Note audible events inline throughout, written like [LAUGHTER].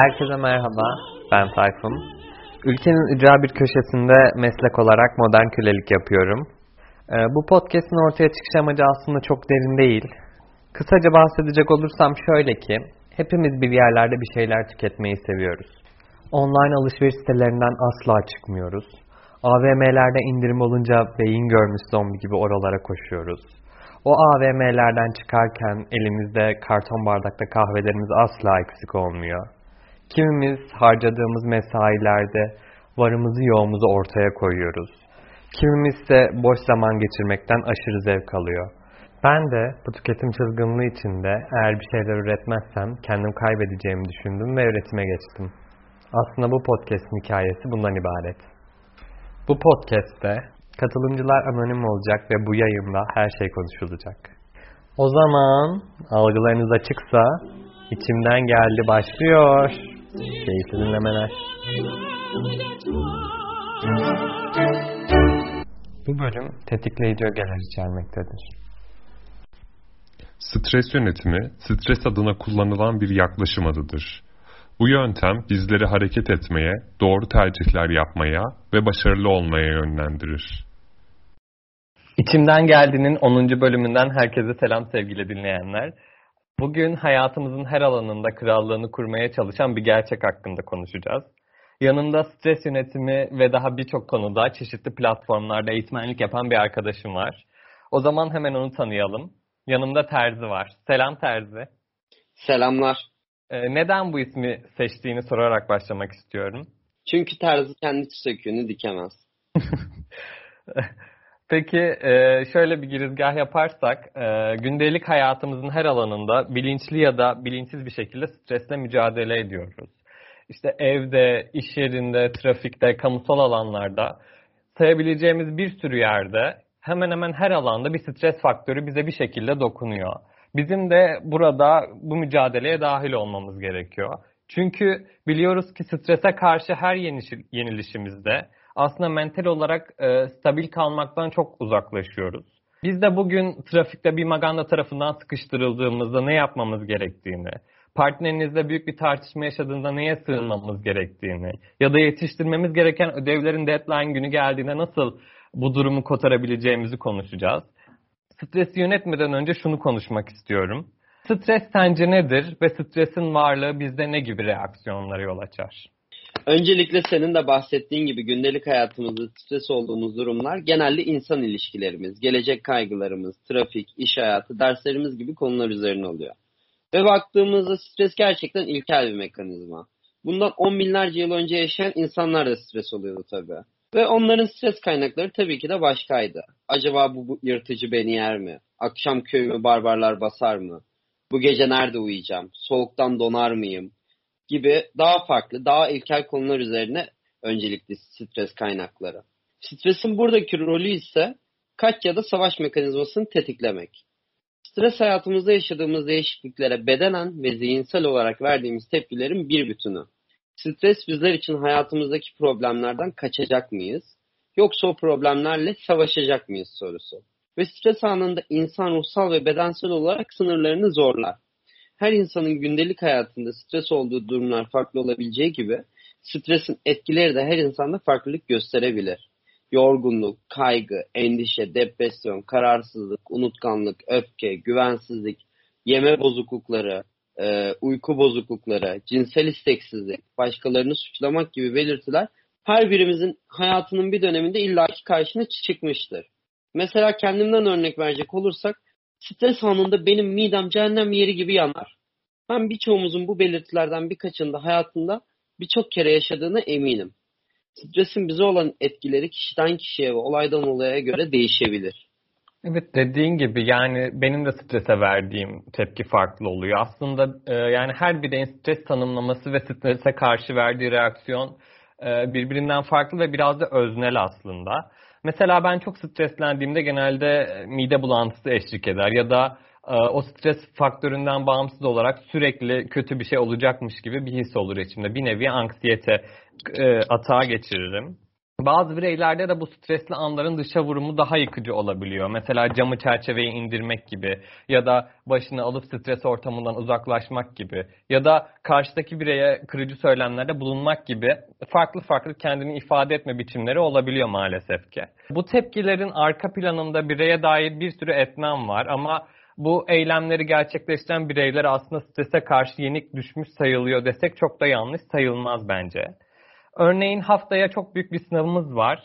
Herkese merhaba, ben Tayfun. Ülkenin ücra bir köşesinde meslek olarak modern kölelik yapıyorum. Ee, bu podcast'in ortaya çıkış amacı aslında çok derin değil. Kısaca bahsedecek olursam şöyle ki, hepimiz bir yerlerde bir şeyler tüketmeyi seviyoruz. Online alışveriş sitelerinden asla çıkmıyoruz. AVM'lerde indirim olunca beyin görmüş zombi gibi oralara koşuyoruz. O AVM'lerden çıkarken elimizde karton bardakta kahvelerimiz asla eksik olmuyor. Kimimiz harcadığımız mesailerde varımızı yoğumuzu ortaya koyuyoruz. Kimimiz ise boş zaman geçirmekten aşırı zevk alıyor. Ben de bu tüketim çılgınlığı içinde eğer bir şeyler üretmezsem kendim kaybedeceğimi düşündüm ve üretime geçtim. Aslında bu podcast'in hikayesi bundan ibaret. Bu podcast'te katılımcılar anonim olacak ve bu yayında her şey konuşulacak. O zaman algılarınız açıksa içimden geldi başlıyor. Keyifli dinlemeler. Bu bölüm tetikleyici ögeler içermektedir. Stres yönetimi, stres adına kullanılan bir yaklaşım adıdır. Bu yöntem bizleri hareket etmeye, doğru tercihler yapmaya ve başarılı olmaya yönlendirir. İçimden Geldi'nin 10. bölümünden herkese selam sevgili dinleyenler. Bugün hayatımızın her alanında krallığını kurmaya çalışan bir gerçek hakkında konuşacağız. Yanımda stres yönetimi ve daha birçok konuda çeşitli platformlarda eğitmenlik yapan bir arkadaşım var. O zaman hemen onu tanıyalım. Yanımda Terzi var. Selam Terzi. Selamlar. Ee, neden bu ismi seçtiğini sorarak başlamak istiyorum. Çünkü terzi kendi söküğünü dikemez. [LAUGHS] Peki şöyle bir girizgah yaparsak, gündelik hayatımızın her alanında bilinçli ya da bilinçsiz bir şekilde stresle mücadele ediyoruz. İşte evde, iş yerinde, trafikte, kamusal alanlarda sayabileceğimiz bir sürü yerde hemen hemen her alanda bir stres faktörü bize bir şekilde dokunuyor. Bizim de burada bu mücadeleye dahil olmamız gerekiyor. Çünkü biliyoruz ki strese karşı her yenilişimizde aslında mental olarak e, stabil kalmaktan çok uzaklaşıyoruz. Biz de bugün trafikte bir maganda tarafından sıkıştırıldığımızda ne yapmamız gerektiğini, partnerinizle büyük bir tartışma yaşadığında neye sığınmamız gerektiğini ya da yetiştirmemiz gereken ödevlerin deadline günü geldiğinde nasıl bu durumu kotarabileceğimizi konuşacağız. Stresi yönetmeden önce şunu konuşmak istiyorum. Stres sence nedir ve stresin varlığı bizde ne gibi reaksiyonlara yol açar? Öncelikle senin de bahsettiğin gibi gündelik hayatımızda stres olduğumuz durumlar genelde insan ilişkilerimiz, gelecek kaygılarımız, trafik, iş hayatı, derslerimiz gibi konular üzerine oluyor. Ve baktığımızda stres gerçekten ilkel bir mekanizma. Bundan on binlerce yıl önce yaşayan insanlar da stres oluyordu tabii. Ve onların stres kaynakları tabii ki de başkaydı. Acaba bu, bu yırtıcı beni yer mi? Akşam köyümü barbarlar basar mı? Bu gece nerede uyuyacağım? Soğuktan donar mıyım? Gibi daha farklı, daha ilkel konular üzerine öncelikli stres kaynakları. Stresin buradaki rolü ise kaç ya da savaş mekanizmasını tetiklemek. Stres hayatımızda yaşadığımız değişikliklere bedenen ve zihinsel olarak verdiğimiz tepkilerin bir bütünü. Stres bizler için hayatımızdaki problemlerden kaçacak mıyız? Yoksa o problemlerle savaşacak mıyız sorusu. Ve stres anında insan ruhsal ve bedensel olarak sınırlarını zorlar her insanın gündelik hayatında stres olduğu durumlar farklı olabileceği gibi stresin etkileri de her insanda farklılık gösterebilir. Yorgunluk, kaygı, endişe, depresyon, kararsızlık, unutkanlık, öfke, güvensizlik, yeme bozuklukları, e, uyku bozuklukları, cinsel isteksizlik, başkalarını suçlamak gibi belirtiler her birimizin hayatının bir döneminde illaki karşına çıkmıştır. Mesela kendimden örnek verecek olursak Stres anında benim midem cehennem yeri gibi yanar. Ben birçoğumuzun bu belirtilerden birkaçında hayatında birçok kere yaşadığına eminim. Stresin bize olan etkileri kişiden kişiye ve olaydan olaya göre değişebilir. Evet dediğin gibi yani benim de strese verdiğim tepki farklı oluyor. Aslında e, yani her bireyin stres tanımlaması ve strese karşı verdiği reaksiyon e, birbirinden farklı ve biraz da öznel aslında. Mesela ben çok streslendiğimde genelde e, mide bulantısı eşlik eder ya da o stres faktöründen bağımsız olarak sürekli kötü bir şey olacakmış gibi bir his olur içimde. Bir nevi anksiyete e, atağa geçiririm. Bazı bireylerde de bu stresli anların dışa vurumu daha yıkıcı olabiliyor. Mesela camı çerçeveyi indirmek gibi ya da başını alıp stres ortamından uzaklaşmak gibi ya da karşıdaki bireye kırıcı söylemlerde bulunmak gibi farklı farklı kendini ifade etme biçimleri olabiliyor maalesef ki. Bu tepkilerin arka planında bireye dair bir sürü etmen var ama bu eylemleri gerçekleştiren bireyler aslında strese karşı yenik düşmüş sayılıyor desek çok da yanlış sayılmaz bence. Örneğin haftaya çok büyük bir sınavımız var.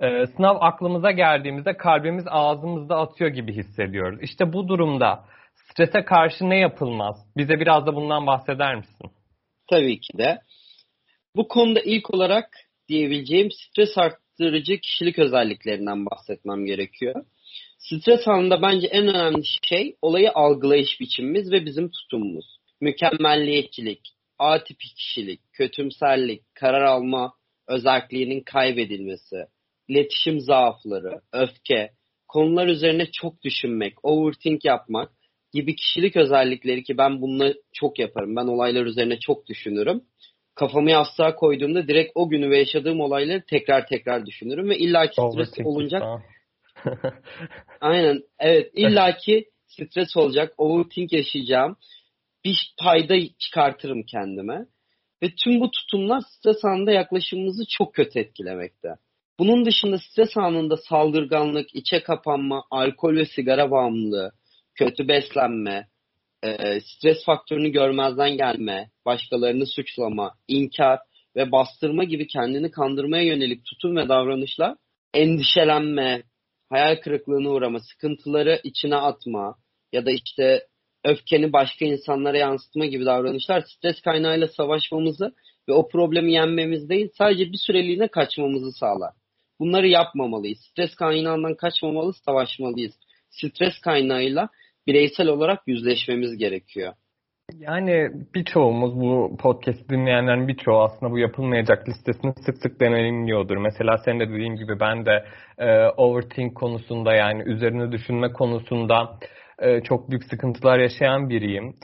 Ee, sınav aklımıza geldiğimizde kalbimiz ağzımızda atıyor gibi hissediyoruz. İşte bu durumda strese karşı ne yapılmaz? Bize biraz da bundan bahseder misin? Tabii ki de. Bu konuda ilk olarak diyebileceğim stres arttırıcı kişilik özelliklerinden bahsetmem gerekiyor. Stres anında bence en önemli şey olayı algılayış biçimimiz ve bizim tutumumuz. Mükemmelliyetçilik, A tipi kişilik, kötümserlik, karar alma özelliğinin kaybedilmesi, iletişim zaafları, öfke, konular üzerine çok düşünmek, overthink yapmak gibi kişilik özellikleri ki ben bununla çok yaparım. Ben olaylar üzerine çok düşünürüm. Kafamı yastığa koyduğumda direkt o günü ve yaşadığım olayları tekrar tekrar düşünürüm ve illaki stres olunca [LAUGHS] Aynen. Evet. illaki stres olacak. Overthink yaşayacağım bir fayda çıkartırım kendime. Ve tüm bu tutumlar stres anında yaklaşımımızı çok kötü etkilemekte. Bunun dışında stres anında saldırganlık, içe kapanma, alkol ve sigara bağımlılığı, kötü beslenme, e, stres faktörünü görmezden gelme, başkalarını suçlama, inkar ve bastırma gibi kendini kandırmaya yönelik tutum ve davranışlar endişelenme, hayal kırıklığına uğrama, sıkıntıları içine atma ya da işte öfkeni başka insanlara yansıtma gibi davranışlar stres kaynağıyla savaşmamızı ve o problemi yenmemiz değil sadece bir süreliğine kaçmamızı sağlar. Bunları yapmamalıyız. Stres kaynağından kaçmamalı, savaşmalıyız. Stres kaynağıyla bireysel olarak yüzleşmemiz gerekiyor. Yani birçoğumuz bu podcast dinleyenlerin birçoğu aslında bu yapılmayacak listesini sık sık deneyimliyordur. Mesela sen de dediğim gibi ben de e, overthink konusunda yani üzerine düşünme konusunda e, çok büyük sıkıntılar yaşayan biriyim.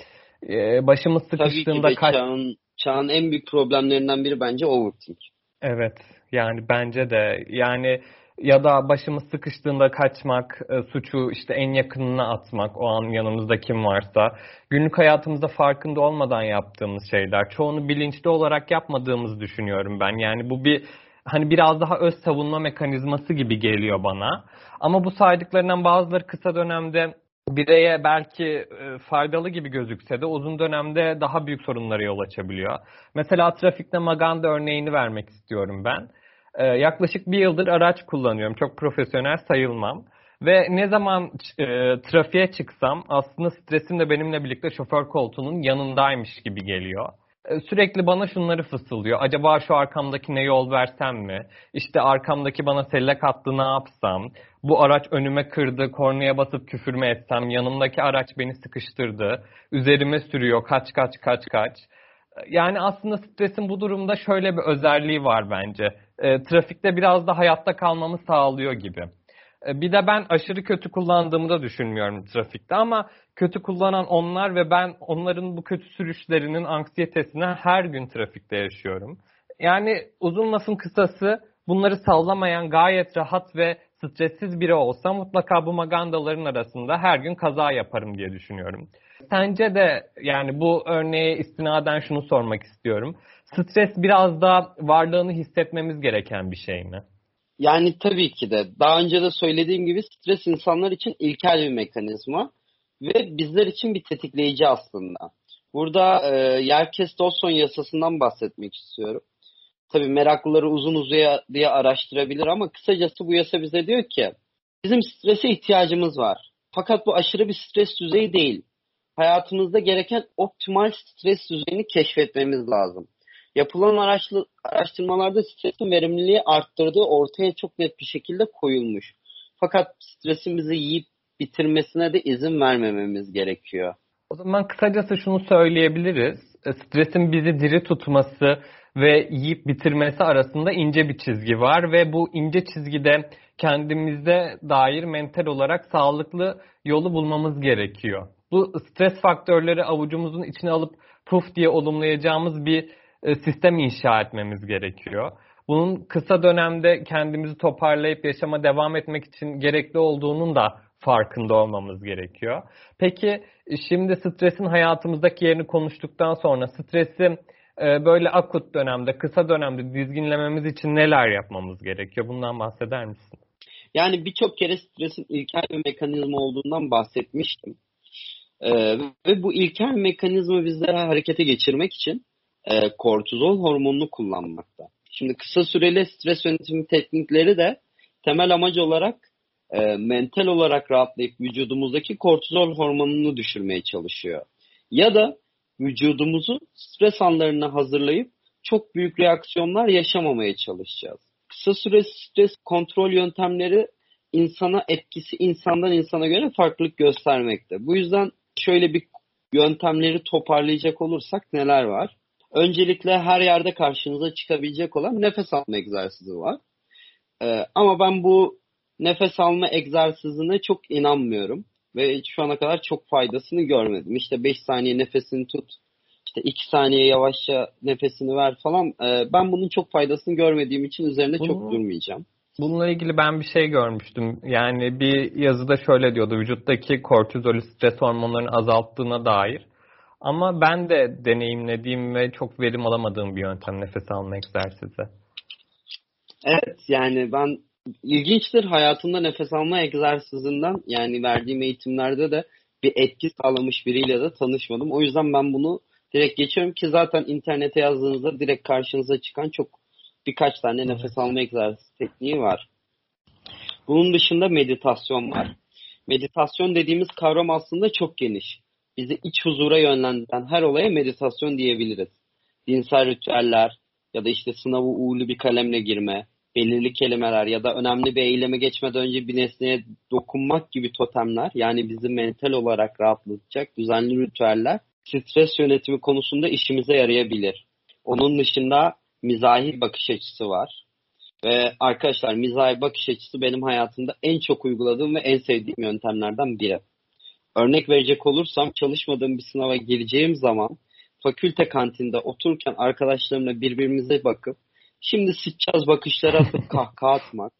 E, başımız sıkıştığında Tabii ki kaç... çağın, çağın en büyük problemlerinden biri bence overthink. Evet yani bence de yani ya da başımız sıkıştığında kaçmak, e, suçu işte en yakınına atmak, o an yanımızda kim varsa, günlük hayatımızda farkında olmadan yaptığımız şeyler, çoğunu bilinçli olarak yapmadığımızı düşünüyorum ben. Yani bu bir hani biraz daha öz savunma mekanizması gibi geliyor bana. Ama bu saydıklarından bazıları kısa dönemde bireye belki e, faydalı gibi gözükse de uzun dönemde daha büyük sorunlara yol açabiliyor. Mesela trafikte maganda örneğini vermek istiyorum ben. E, yaklaşık bir yıldır araç kullanıyorum. Çok profesyonel sayılmam. Ve ne zaman e, trafiğe çıksam aslında stresim de benimle birlikte şoför koltuğunun yanındaymış gibi geliyor. E, sürekli bana şunları fısıldıyor. Acaba şu arkamdakine yol versem mi? İşte arkamdaki bana sellek attı ne yapsam? Bu araç önüme kırdı, kornaya basıp küfür mü etsem? Yanımdaki araç beni sıkıştırdı. Üzerime sürüyor, kaç kaç kaç kaç. Yani aslında stresin bu durumda şöyle bir özelliği var bence. E, trafikte biraz da hayatta kalmamı sağlıyor gibi. E, bir de ben aşırı kötü kullandığımı da düşünmüyorum trafikte ama kötü kullanan onlar ve ben onların bu kötü sürüşlerinin anksiyetesine her gün trafikte yaşıyorum. Yani uzun lafın kısası bunları sallamayan gayet rahat ve stressiz biri olsa mutlaka bu magandaların arasında her gün kaza yaparım diye düşünüyorum. Sence de yani bu örneğe istinaden şunu sormak istiyorum. Stres biraz da varlığını hissetmemiz gereken bir şey mi? Yani tabii ki de. Daha önce de söylediğim gibi stres insanlar için ilkel bir mekanizma ve bizler için bir tetikleyici aslında. Burada e, Yerkes-Dawson yasasından bahsetmek istiyorum. Tabii meraklıları uzun uzuya diye araştırabilir ama kısacası bu yasa bize diyor ki bizim strese ihtiyacımız var. Fakat bu aşırı bir stres düzeyi değil. Hayatımızda gereken optimal stres düzeyini keşfetmemiz lazım. Yapılan araçlı, araştırmalarda stresin verimliliği arttırdığı ortaya çok net bir şekilde koyulmuş. Fakat stresin bizi yiyip bitirmesine de izin vermememiz gerekiyor. O zaman kısacası şunu söyleyebiliriz. E, stresin bizi diri tutması ve yiyip bitirmesi arasında ince bir çizgi var ve bu ince çizgide kendimizde dair mental olarak sağlıklı yolu bulmamız gerekiyor. Bu stres faktörleri avucumuzun içine alıp puf diye olumlayacağımız bir e, sistem inşa etmemiz gerekiyor. bunun kısa dönemde kendimizi toparlayıp yaşama devam etmek için gerekli olduğunun da farkında olmamız gerekiyor. Peki şimdi stresin hayatımızdaki yerini konuştuktan sonra stresi e, böyle akut dönemde, kısa dönemde dizginlememiz için neler yapmamız gerekiyor? Bundan bahseder misin? Yani birçok kere stresin ilkel bir mekanizma olduğundan bahsetmiştim. Ee, ve bu ilkel mekanizma bizlere harekete geçirmek için e, kortizol hormonunu kullanmakta. Şimdi kısa süreli stres yönetimi teknikleri de temel amacı olarak e, mental olarak rahatlayıp vücudumuzdaki kortizol hormonunu düşürmeye çalışıyor. Ya da vücudumuzu stres anlarına hazırlayıp çok büyük reaksiyonlar yaşamamaya çalışacağız. Kısa süre stres kontrol yöntemleri insana etkisi insandan insana göre farklılık göstermekte. Bu yüzden şöyle bir yöntemleri toparlayacak olursak neler var? Öncelikle her yerde karşınıza çıkabilecek olan nefes alma egzersizi var. Ee, ama ben bu nefes alma egzersizine çok inanmıyorum. Ve şu ana kadar çok faydasını görmedim. İşte 5 saniye nefesini tut, işte 2 saniye yavaşça nefesini ver falan. Ee, ben bunun çok faydasını görmediğim için üzerine Bunu... çok durmayacağım. Bununla ilgili ben bir şey görmüştüm. Yani bir yazıda şöyle diyordu. Vücuttaki kortizol stres hormonlarını azalttığına dair. Ama ben de deneyimlediğim ve çok verim alamadığım bir yöntem nefes alma egzersizi. Evet yani ben ilginçtir hayatımda nefes alma egzersizinden yani verdiğim eğitimlerde de bir etki sağlamış biriyle de tanışmadım. O yüzden ben bunu direkt geçiyorum ki zaten internete yazdığınızda direkt karşınıza çıkan çok birkaç tane nefes alma egzersizi tekniği var. Bunun dışında meditasyon var. Meditasyon dediğimiz kavram aslında çok geniş. Bizi iç huzura yönlendiren her olaya meditasyon diyebiliriz. Dinsel ritüeller ya da işte sınavı uğurlu bir kalemle girme, belirli kelimeler ya da önemli bir eyleme geçmeden önce bir nesneye dokunmak gibi totemler yani bizi mental olarak rahatlatacak düzenli ritüeller stres yönetimi konusunda işimize yarayabilir. Onun dışında mizahi bakış açısı var. Ve arkadaşlar mizahi bakış açısı benim hayatımda en çok uyguladığım ve en sevdiğim yöntemlerden biri. Örnek verecek olursam çalışmadığım bir sınava gireceğim zaman fakülte kantinde otururken arkadaşlarımla birbirimize bakıp şimdi sıçacağız bakışları atıp [LAUGHS] kahkaha atmak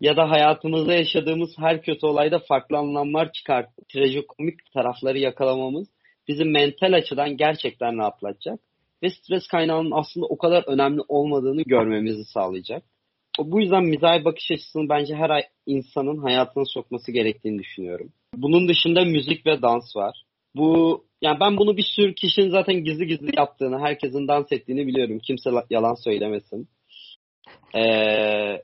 ya da hayatımızda yaşadığımız her kötü olayda farklı anlamlar çıkartıp trajikomik tarafları yakalamamız bizi mental açıdan gerçekten rahatlatacak ve stres kaynağının aslında o kadar önemli olmadığını görmemizi sağlayacak. Bu yüzden mizahi bakış açısını bence her insanın hayatına sokması gerektiğini düşünüyorum. Bunun dışında müzik ve dans var. Bu yani ben bunu bir sürü kişinin zaten gizli gizli yaptığını, herkesin dans ettiğini biliyorum. Kimse yalan söylemesin. Ee,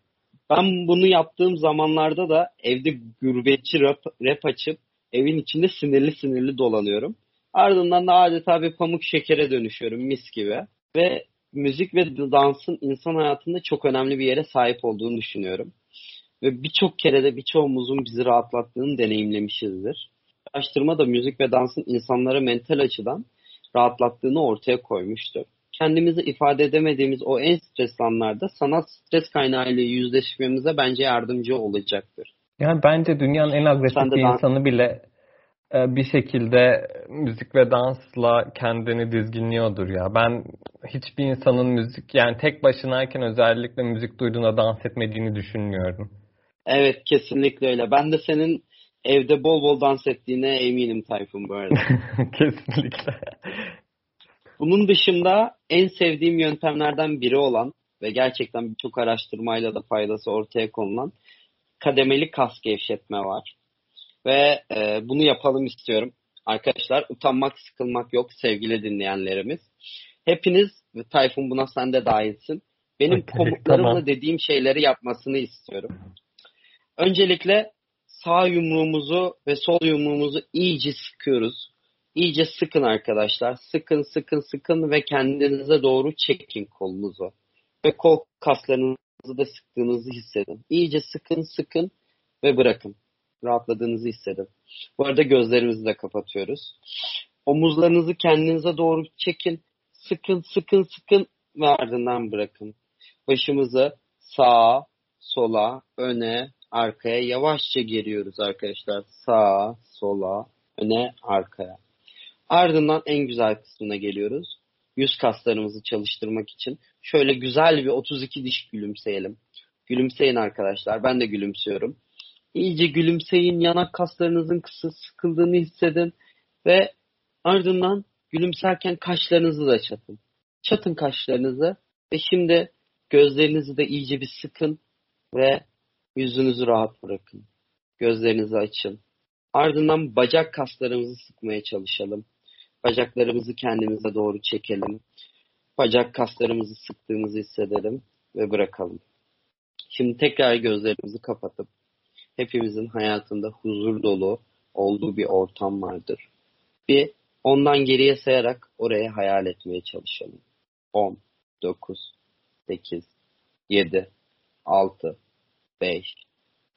ben bunu yaptığım zamanlarda da evde gurbetçi rap, rap açıp evin içinde sinirli sinirli dolanıyorum. Ardından da adeta bir pamuk şekere dönüşüyorum mis gibi. Ve müzik ve dansın insan hayatında çok önemli bir yere sahip olduğunu düşünüyorum. Ve birçok kere de birçoğumuzun bizi rahatlattığını deneyimlemişizdir. Araştırma da müzik ve dansın insanları mental açıdan rahatlattığını ortaya koymuştu. Kendimizi ifade edemediğimiz o en stresli anlarda sanat stres kaynağıyla yüzleşmemize bence yardımcı olacaktır. Yani bence dünyanın en agresif bir insanı bile e, bir şekilde müzik ve dansla kendini dizginliyordur ya. Ben hiçbir insanın müzik yani tek başınayken özellikle müzik duyduğunda dans etmediğini düşünmüyorum. Evet kesinlikle öyle. Ben de senin evde bol bol dans ettiğine eminim Tayfun bu arada. [LAUGHS] kesinlikle. Bunun dışında en sevdiğim yöntemlerden biri olan ve gerçekten birçok araştırmayla da faydası ortaya konulan kademeli kas gevşetme var. Ve e, bunu yapalım istiyorum. Arkadaşlar utanmak, sıkılmak yok sevgili dinleyenlerimiz. Hepiniz ve Tayfun buna sen de dahilsin. Benim [LAUGHS] komutlarımla tamam. dediğim şeyleri yapmasını istiyorum. Öncelikle sağ yumruğumuzu ve sol yumruğumuzu iyice sıkıyoruz. İyice sıkın arkadaşlar. Sıkın sıkın sıkın ve kendinize doğru çekin kolunuzu. Ve kol kaslarınızı da sıktığınızı hissedin. İyice sıkın sıkın ve bırakın rahatladığınızı hissedin. Bu arada gözlerimizi de kapatıyoruz. Omuzlarınızı kendinize doğru çekin. Sıkın sıkın sıkın ve ardından bırakın. Başımızı sağa, sola, öne, arkaya yavaşça geriyoruz arkadaşlar. Sağa, sola, öne, arkaya. Ardından en güzel kısmına geliyoruz. Yüz kaslarımızı çalıştırmak için şöyle güzel bir 32 diş gülümseyelim. Gülümseyin arkadaşlar. Ben de gülümsüyorum. İyice gülümseyin. Yanak kaslarınızın kısa sıkıldığını hissedin. Ve ardından gülümserken kaşlarınızı da çatın. Çatın kaşlarınızı. Ve şimdi gözlerinizi de iyice bir sıkın. Ve yüzünüzü rahat bırakın. Gözlerinizi açın. Ardından bacak kaslarımızı sıkmaya çalışalım. Bacaklarımızı kendimize doğru çekelim. Bacak kaslarımızı sıktığımızı hissedelim ve bırakalım. Şimdi tekrar gözlerimizi kapatıp hepimizin hayatında huzur dolu olduğu bir ortam vardır. Bir ondan geriye sayarak oraya hayal etmeye çalışalım. 10, 9, 8, 7, 6, 5,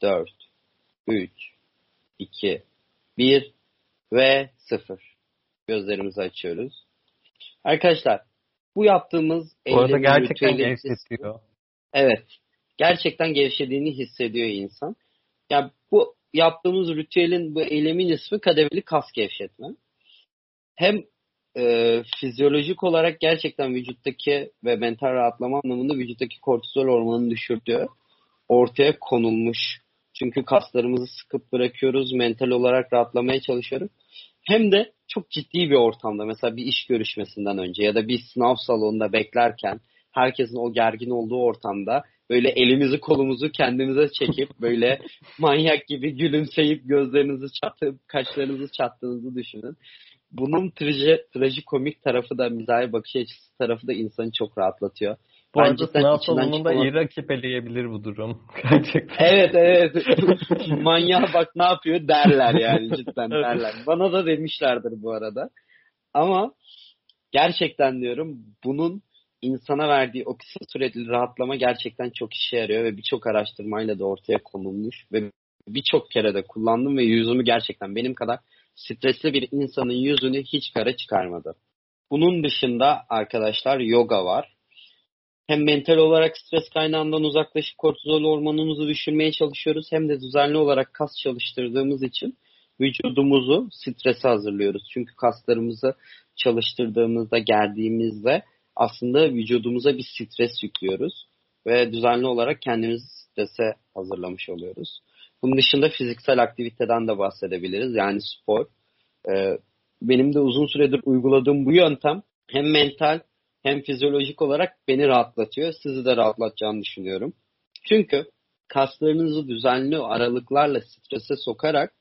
4, 3, 2, 1 ve 0. Gözlerimizi açıyoruz. Arkadaşlar bu yaptığımız Bu arada gerçekten gevşetiyor. Evet. Gerçekten gevşediğini hissediyor insan. Ya bu yaptığımız ritüelin, bu eylemin ismi kademeli kas gevşetme. Hem e, fizyolojik olarak gerçekten vücuttaki ve mental rahatlama anlamında vücuttaki kortizol hormonunu düşürdüğü ortaya konulmuş. Çünkü kaslarımızı sıkıp bırakıyoruz, mental olarak rahatlamaya çalışıyoruz. Hem de çok ciddi bir ortamda mesela bir iş görüşmesinden önce ya da bir sınav salonunda beklerken herkesin o gergin olduğu ortamda böyle elimizi kolumuzu kendimize çekip böyle [LAUGHS] manyak gibi gülümseyip gözlerinizi çatıp kaşlarınızı çattığınızı düşünün. Bunun traji, trajikomik tarafı da mizahi bakış açısı tarafı da insanı çok rahatlatıyor. Bu Ben arada sınav çıkamadım. iyi rakip eleyebilir bu durum. [LAUGHS] Gerçekten. Evet evet. [LAUGHS] Manyağa bak ne yapıyor derler yani cidden derler. Bana da demişlerdir bu arada. Ama gerçekten diyorum bunun insana verdiği o kısa süreli rahatlama gerçekten çok işe yarıyor ve birçok araştırmayla da ortaya konulmuş ve birçok kere de kullandım ve yüzümü gerçekten benim kadar stresli bir insanın yüzünü hiç kara çıkarmadı. Bunun dışında arkadaşlar yoga var. Hem mental olarak stres kaynağından uzaklaşıp kortizol hormonumuzu düşürmeye çalışıyoruz hem de düzenli olarak kas çalıştırdığımız için vücudumuzu strese hazırlıyoruz. Çünkü kaslarımızı çalıştırdığımızda, gerdiğimizde aslında vücudumuza bir stres yüklüyoruz ve düzenli olarak kendimizi strese hazırlamış oluyoruz. Bunun dışında fiziksel aktiviteden de bahsedebiliriz. Yani spor. Ee, benim de uzun süredir uyguladığım bu yöntem hem mental hem fizyolojik olarak beni rahatlatıyor. Sizi de rahatlatacağını düşünüyorum. Çünkü kaslarınızı düzenli aralıklarla strese sokarak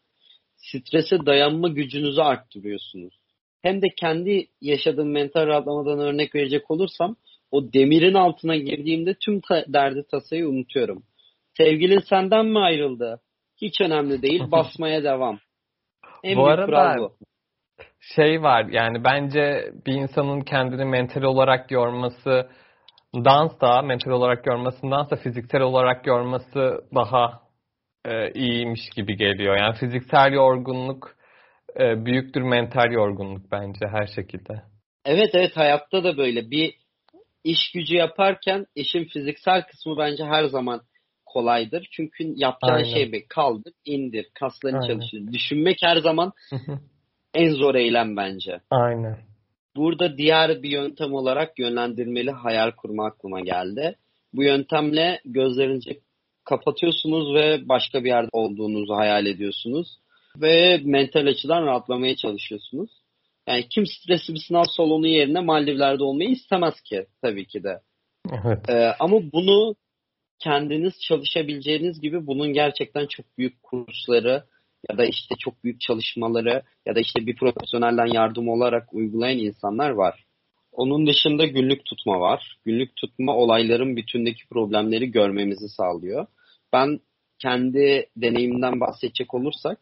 strese dayanma gücünüzü arttırıyorsunuz. Hem de kendi yaşadığım mental rahatlamadan örnek verecek olursam o demirin altına girdiğimde tüm ta- derdi tasayı unutuyorum. Sevgilin senden mi ayrıldı? Hiç önemli değil. [LAUGHS] Basmaya devam. En Bu büyük arada- bu. Şey var yani bence bir insanın kendini mental olarak yorması dans da mental olarak yormasındansa fiziksel olarak yorması daha e, iyiymiş gibi geliyor. Yani fiziksel yorgunluk e, büyüktür mental yorgunluk bence her şekilde. Evet evet hayatta da böyle bir iş gücü yaparken işin fiziksel kısmı bence her zaman kolaydır. Çünkü yapacağın Aynen. şey bir kaldır, indir, kaslarını Aynen. çalıştır. Düşünmek her zaman en zor eylem bence. Aynen. Burada diğer bir yöntem olarak yönlendirmeli hayal kurma aklıma geldi. Bu yöntemle gözlerinizi kapatıyorsunuz ve başka bir yerde olduğunuzu hayal ediyorsunuz. Ve mental açıdan rahatlamaya çalışıyorsunuz. Yani kim stresli bir sınav salonu yerine Maldivler'de olmayı istemez ki tabii ki de. Evet. Ee, ama bunu kendiniz çalışabileceğiniz gibi bunun gerçekten çok büyük kursları ya da işte çok büyük çalışmaları ya da işte bir profesyonelden yardım olarak uygulayan insanlar var. Onun dışında günlük tutma var. Günlük tutma olayların bütündeki problemleri görmemizi sağlıyor. Ben kendi deneyimimden bahsedecek olursak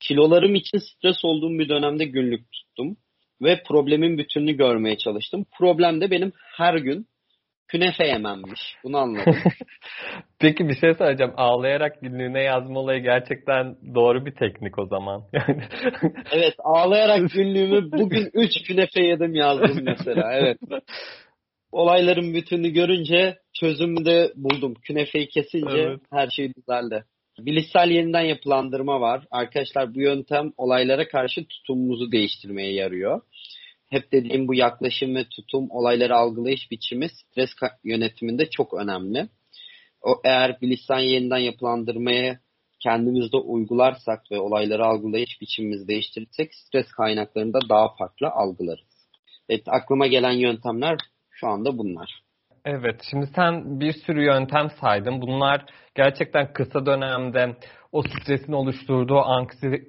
kilolarım için stres olduğum bir dönemde günlük tuttum ve problemin bütününü görmeye çalıştım. Problem de benim her gün künefe yememmiş. Bunu anladım. [LAUGHS] Peki bir şey söyleyeceğim. Ağlayarak günlüğüne yazma olayı gerçekten doğru bir teknik o zaman. [LAUGHS] Yani evet ağlayarak günlüğümü bugün 3 künefe yedim yazdım mesela. Evet. Olayların bütününü görünce çözümü de buldum. Künefeyi kesince Evet. her şey düzeldi. Bilişsel yeniden yapılandırma var. Arkadaşlar bu yöntem olaylara karşı tutumumuzu değiştirmeye yarıyor. Hep dediğim bu yaklaşım ve tutum, olayları algılayış biçimi stres yönetiminde çok önemli. O eğer bilişsel yeniden yapılandırmaya kendimizde uygularsak ve olayları algılayış biçimimizi değiştirirsek stres kaynaklarını da daha farklı algılarız. Evet, aklıma gelen yöntemler şu anda bunlar. Evet, şimdi sen bir sürü yöntem saydın. Bunlar gerçekten kısa dönemde o stresin oluşturduğu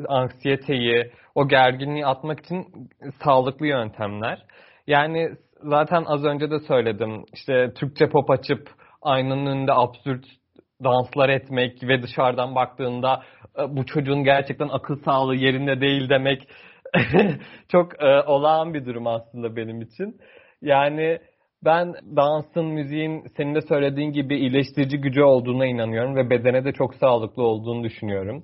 anksiyeteyi, o gerginliği atmak için sağlıklı yöntemler. Yani zaten az önce de söyledim. İşte Türkçe pop açıp aynanın önünde absürt danslar etmek ve dışarıdan baktığında e, bu çocuğun gerçekten akıl sağlığı yerinde değil demek [LAUGHS] çok e, olağan bir durum aslında benim için. Yani ben dansın, müziğin senin de söylediğin gibi iyileştirici gücü olduğuna inanıyorum ve bedene de çok sağlıklı olduğunu düşünüyorum.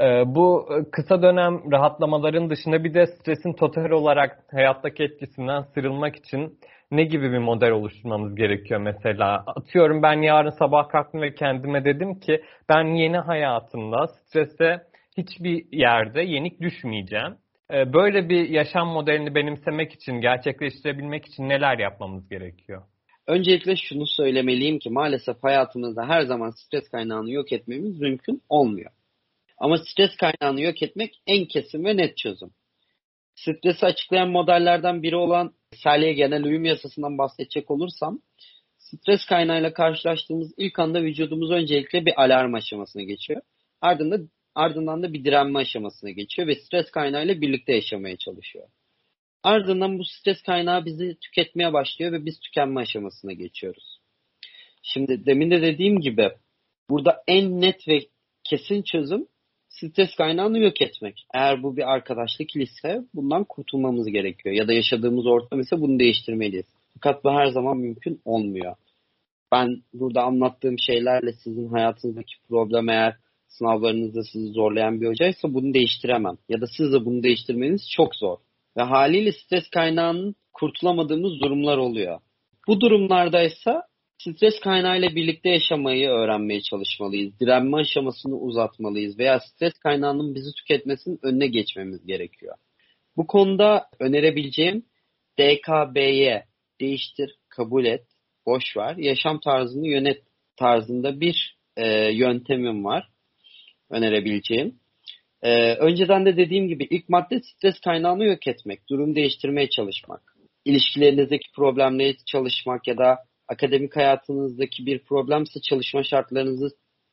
Ee, bu kısa dönem rahatlamaların dışında bir de stresin total olarak hayattaki etkisinden sıyrılmak için ne gibi bir model oluşturmamız gerekiyor mesela? Atıyorum ben yarın sabah kalktım ve kendime dedim ki ben yeni hayatımda strese hiçbir yerde yenik düşmeyeceğim. Ee, böyle bir yaşam modelini benimsemek için, gerçekleştirebilmek için neler yapmamız gerekiyor? Öncelikle şunu söylemeliyim ki maalesef hayatımızda her zaman stres kaynağını yok etmemiz mümkün olmuyor. Ama stres kaynağını yok etmek en kesin ve net çözüm. Stresi açıklayan modellerden biri olan Salye genel uyum yasasından bahsedecek olursam, stres kaynağıyla karşılaştığımız ilk anda vücudumuz öncelikle bir alarm aşamasına geçiyor. Ardından Ardından da bir direnme aşamasına geçiyor ve stres kaynağıyla birlikte yaşamaya çalışıyor. Ardından bu stres kaynağı bizi tüketmeye başlıyor ve biz tükenme aşamasına geçiyoruz. Şimdi demin de dediğim gibi burada en net ve kesin çözüm stres kaynağını yok etmek. Eğer bu bir arkadaşlık ise bundan kurtulmamız gerekiyor. Ya da yaşadığımız ortam ise bunu değiştirmeliyiz. Fakat bu her zaman mümkün olmuyor. Ben burada anlattığım şeylerle sizin hayatınızdaki problem eğer sınavlarınızda sizi zorlayan bir hocaysa bunu değiştiremem. Ya da siz de bunu değiştirmeniz çok zor. Ve haliyle stres kaynağının kurtulamadığımız durumlar oluyor. Bu durumlarda ise stres kaynağıyla birlikte yaşamayı öğrenmeye çalışmalıyız. Direnme aşamasını uzatmalıyız veya stres kaynağının bizi tüketmesinin önüne geçmemiz gerekiyor. Bu konuda önerebileceğim DKB'ye değiştir, kabul et, boş ver, yaşam tarzını yönet tarzında bir e, yöntemim var önerebileceğim. Ee, önceden de dediğim gibi ilk madde stres kaynağını yok etmek, durum değiştirmeye çalışmak. İlişkilerinizdeki problemleri çalışmak ya da akademik hayatınızdaki bir problemse çalışma şartlarınızı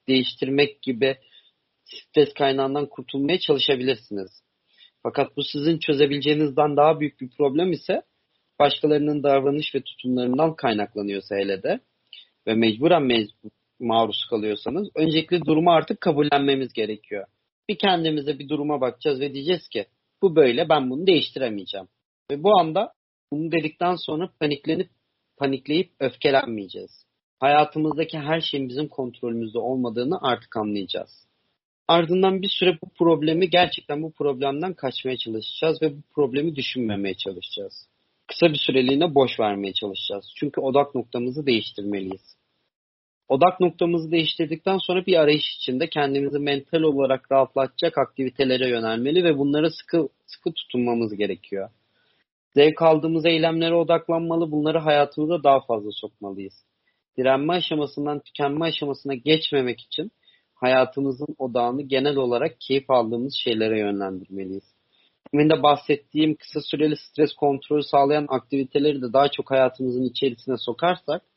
değiştirmek gibi stres kaynağından kurtulmaya çalışabilirsiniz. Fakat bu sizin çözebileceğinizden daha büyük bir problem ise başkalarının davranış ve tutumlarından kaynaklanıyorsa hele de ve mecburen mecbur, maruz kalıyorsanız öncelikle durumu artık kabullenmemiz gerekiyor. Bir kendimize bir duruma bakacağız ve diyeceğiz ki bu böyle ben bunu değiştiremeyeceğim. Ve bu anda bunu dedikten sonra paniklenip panikleyip öfkelenmeyeceğiz. Hayatımızdaki her şeyin bizim kontrolümüzde olmadığını artık anlayacağız. Ardından bir süre bu problemi gerçekten bu problemden kaçmaya çalışacağız ve bu problemi düşünmemeye çalışacağız. Kısa bir süreliğine boş vermeye çalışacağız. Çünkü odak noktamızı değiştirmeliyiz. Odak noktamızı değiştirdikten sonra bir arayış içinde kendimizi mental olarak rahatlatacak aktivitelere yönelmeli ve bunlara sıkı sıkı tutunmamız gerekiyor. Zevk aldığımız eylemlere odaklanmalı, bunları hayatımıza daha fazla sokmalıyız. Direnme aşamasından tükenme aşamasına geçmemek için hayatımızın odağını genel olarak keyif aldığımız şeylere yönlendirmeliyiz. Demin de bahsettiğim kısa süreli stres kontrolü sağlayan aktiviteleri de daha çok hayatımızın içerisine sokarsak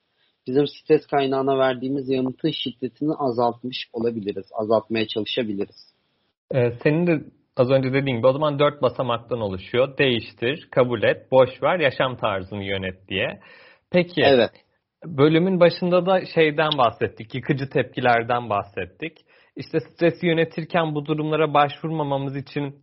bizim stres kaynağına verdiğimiz yanıtın şiddetini azaltmış olabiliriz. Azaltmaya çalışabiliriz. Ee, senin de az önce dediğin gibi o zaman dört basamaktan oluşuyor. Değiştir, kabul et, boş ver, yaşam tarzını yönet diye. Peki evet. bölümün başında da şeyden bahsettik, yıkıcı tepkilerden bahsettik. İşte stresi yönetirken bu durumlara başvurmamamız için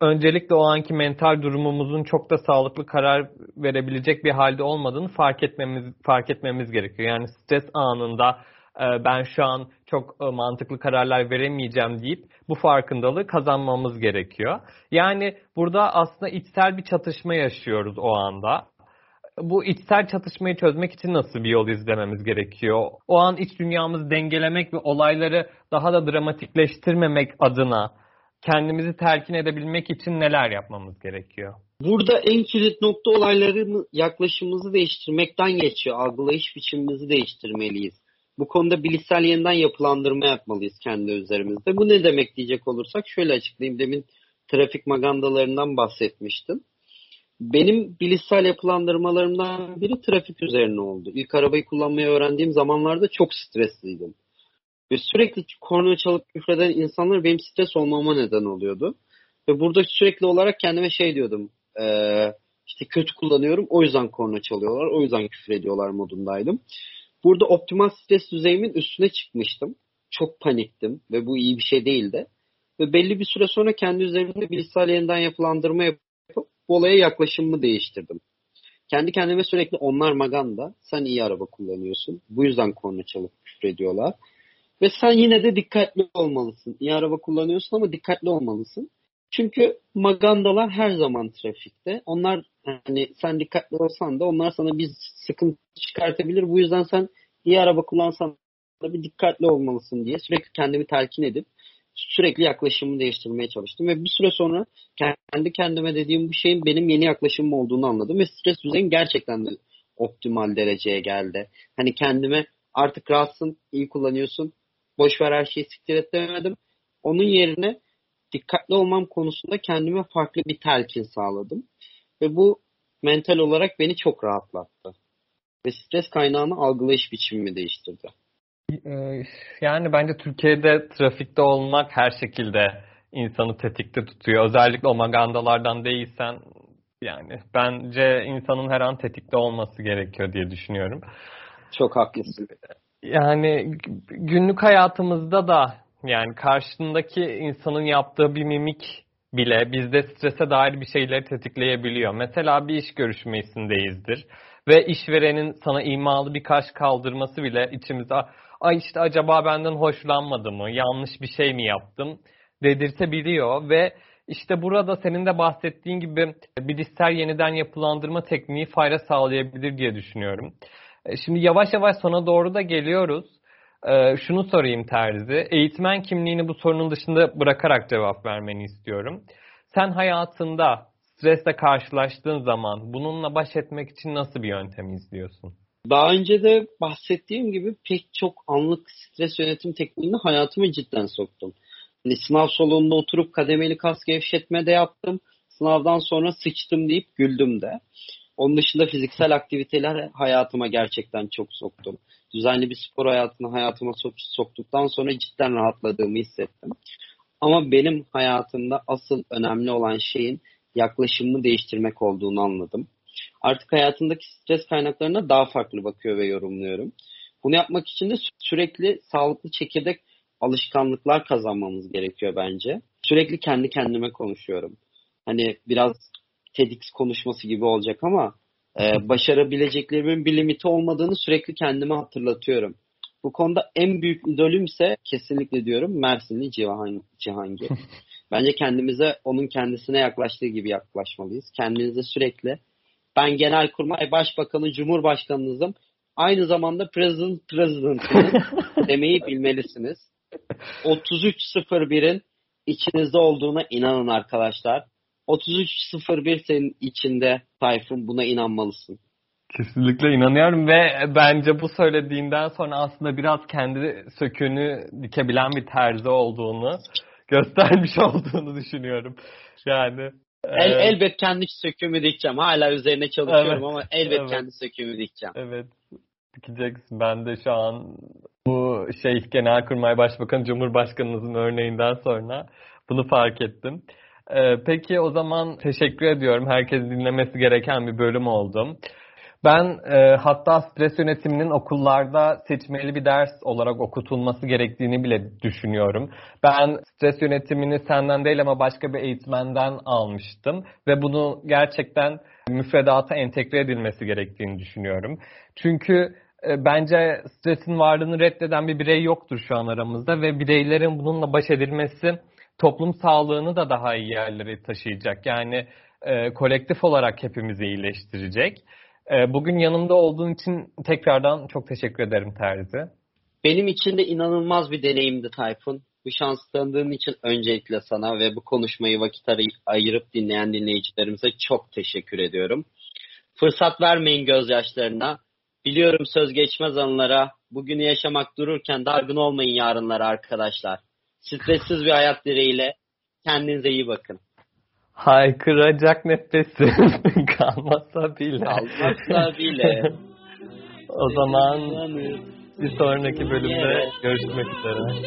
öncelikle o anki mental durumumuzun çok da sağlıklı karar verebilecek bir halde olmadığını fark etmemiz fark etmemiz gerekiyor. Yani stres anında e, ben şu an çok e, mantıklı kararlar veremeyeceğim deyip bu farkındalığı kazanmamız gerekiyor. Yani burada aslında içsel bir çatışma yaşıyoruz o anda. Bu içsel çatışmayı çözmek için nasıl bir yol izlememiz gerekiyor? O an iç dünyamızı dengelemek ve olayları daha da dramatikleştirmemek adına kendimizi telkin edebilmek için neler yapmamız gerekiyor? Burada en kilit nokta olayların yaklaşımımızı değiştirmekten geçiyor. Algılayış biçimimizi değiştirmeliyiz. Bu konuda bilişsel yeniden yapılandırma yapmalıyız kendi üzerimizde. Bu ne demek diyecek olursak şöyle açıklayayım. Demin trafik magandalarından bahsetmiştim. Benim bilişsel yapılandırmalarımdan biri trafik üzerine oldu. İlk arabayı kullanmayı öğrendiğim zamanlarda çok stresliydim. Ve sürekli korna çalıp küfreden insanlar benim stres olmama neden oluyordu. Ve burada sürekli olarak kendime şey diyordum. Ee, işte kötü kullanıyorum o yüzden korna çalıyorlar, o yüzden küfür ediyorlar modundaydım. Burada optimal stres düzeyimin üstüne çıkmıştım. Çok paniktim ve bu iyi bir şey değildi. Ve belli bir süre sonra kendi üzerimde bilişsel yeniden yapılandırma yapıp bu olaya yaklaşımımı değiştirdim. Kendi kendime sürekli onlar maganda, sen iyi araba kullanıyorsun. Bu yüzden korna çalıp küfür ediyorlar. Ve sen yine de dikkatli olmalısın. İyi araba kullanıyorsun ama dikkatli olmalısın. Çünkü magandalar her zaman trafikte. Onlar hani sen dikkatli olsan da onlar sana bir sıkıntı çıkartabilir. Bu yüzden sen iyi araba kullansan da bir dikkatli olmalısın diye sürekli kendimi telkin edip sürekli yaklaşımımı değiştirmeye çalıştım. Ve bir süre sonra kendi kendime dediğim bu şeyin benim yeni yaklaşımım olduğunu anladım. Ve stres düzeyim gerçekten de optimal dereceye geldi. Hani kendime artık rahatsın, iyi kullanıyorsun, boş ver her şeyi siktir et demedim. Onun yerine dikkatli olmam konusunda kendime farklı bir telkin sağladım. Ve bu mental olarak beni çok rahatlattı. Ve stres kaynağını algılayış biçimimi değiştirdi. Ee, yani bence Türkiye'de trafikte olmak her şekilde insanı tetikte tutuyor. Özellikle o magandalardan değilsen yani bence insanın her an tetikte olması gerekiyor diye düşünüyorum. Çok haklısın. Yani günlük hayatımızda da yani karşındaki insanın yaptığı bir mimik bile bizde strese dair bir şeyleri tetikleyebiliyor. Mesela bir iş görüşmesindeyizdir ve işverenin sana imalı bir kaş kaldırması bile içimize ay işte acaba benden hoşlanmadı mı, yanlış bir şey mi yaptım dedirtebiliyor ve işte burada senin de bahsettiğin gibi bilişsel yeniden yapılandırma tekniği fayda sağlayabilir diye düşünüyorum. E, şimdi yavaş yavaş sona doğru da geliyoruz. Ee, şunu sorayım Terzi. Eğitmen kimliğini bu sorunun dışında bırakarak cevap vermeni istiyorum. Sen hayatında stresle karşılaştığın zaman bununla baş etmek için nasıl bir yöntem izliyorsun? Daha önce de bahsettiğim gibi pek çok anlık stres yönetim tekniğini hayatıma cidden soktum. Hani sınav salonunda oturup kademeli kas gevşetme de yaptım. Sınavdan sonra sıçtım deyip güldüm de. Onun dışında fiziksel aktiviteler hayatıma gerçekten çok soktum. Düzenli bir spor hayatını hayatıma soktuktan sonra cidden rahatladığımı hissettim. Ama benim hayatımda asıl önemli olan şeyin yaklaşımımı değiştirmek olduğunu anladım. Artık hayatındaki stres kaynaklarına daha farklı bakıyor ve yorumluyorum. Bunu yapmak için de sürekli sağlıklı çekirdek alışkanlıklar kazanmamız gerekiyor bence. Sürekli kendi kendime konuşuyorum. Hani biraz TEDx konuşması gibi olacak ama e, başarabileceklerimin bir limiti olmadığını sürekli kendime hatırlatıyorum. Bu konuda en büyük idolüm ise kesinlikle diyorum Mersinli Cihan, Cihangir. [LAUGHS] Bence kendimize onun kendisine yaklaştığı gibi yaklaşmalıyız. Kendinize sürekli ben Genelkurmay Başbakanı Cumhurbaşkanınızım. Aynı zamanda President President'ınız [LAUGHS] demeyi bilmelisiniz. 3301'in içinizde olduğuna inanın arkadaşlar. 3301 senin içinde Tayfun buna inanmalısın. Kesinlikle inanıyorum ve bence bu söylediğinden sonra aslında biraz kendi sökünü dikebilen bir terzi olduğunu [LAUGHS] göstermiş olduğunu düşünüyorum. Yani El, evet. elbet kendi söküğümü dikeceğim. Hala üzerine çalışıyorum evet. ama elbet evet. kendi söküğümü dikeceğim. Evet. Dikeceksin. Ben de şu an bu şey Genelkurmay Başbakanı Cumhurbaşkanımızın örneğinden sonra bunu fark ettim. Ee, peki o zaman teşekkür ediyorum. Herkes dinlemesi gereken bir bölüm oldu. Ben e, hatta stres yönetiminin okullarda seçmeli bir ders olarak okutulması gerektiğini bile düşünüyorum. Ben stres yönetimini senden değil ama başka bir eğitmenden almıştım ve bunu gerçekten müfredata entegre edilmesi gerektiğini düşünüyorum. Çünkü e, bence stresin varlığını reddeden bir birey yoktur şu an aramızda ve bireylerin bununla baş edilmesi toplum sağlığını da daha iyi yerlere taşıyacak. Yani e, kolektif olarak hepimizi iyileştirecek. E, bugün yanımda olduğun için tekrardan çok teşekkür ederim Terzi. Benim için de inanılmaz bir deneyimdi Tayfun. Bu şansı tanıdığın için öncelikle sana ve bu konuşmayı vakit ayırıp dinleyen dinleyicilerimize çok teşekkür ediyorum. Fırsat vermeyin gözyaşlarına. Biliyorum söz geçmez anılara. Bugünü yaşamak dururken dargın olmayın yarınlara arkadaşlar. Stressiz bir hayat dileğiyle kendinize iyi bakın. Haykıracak nefesim [LAUGHS] kalmasa bile. Kalmasa bile. [LAUGHS] o zaman bir sonraki bölümde görüşmek üzere.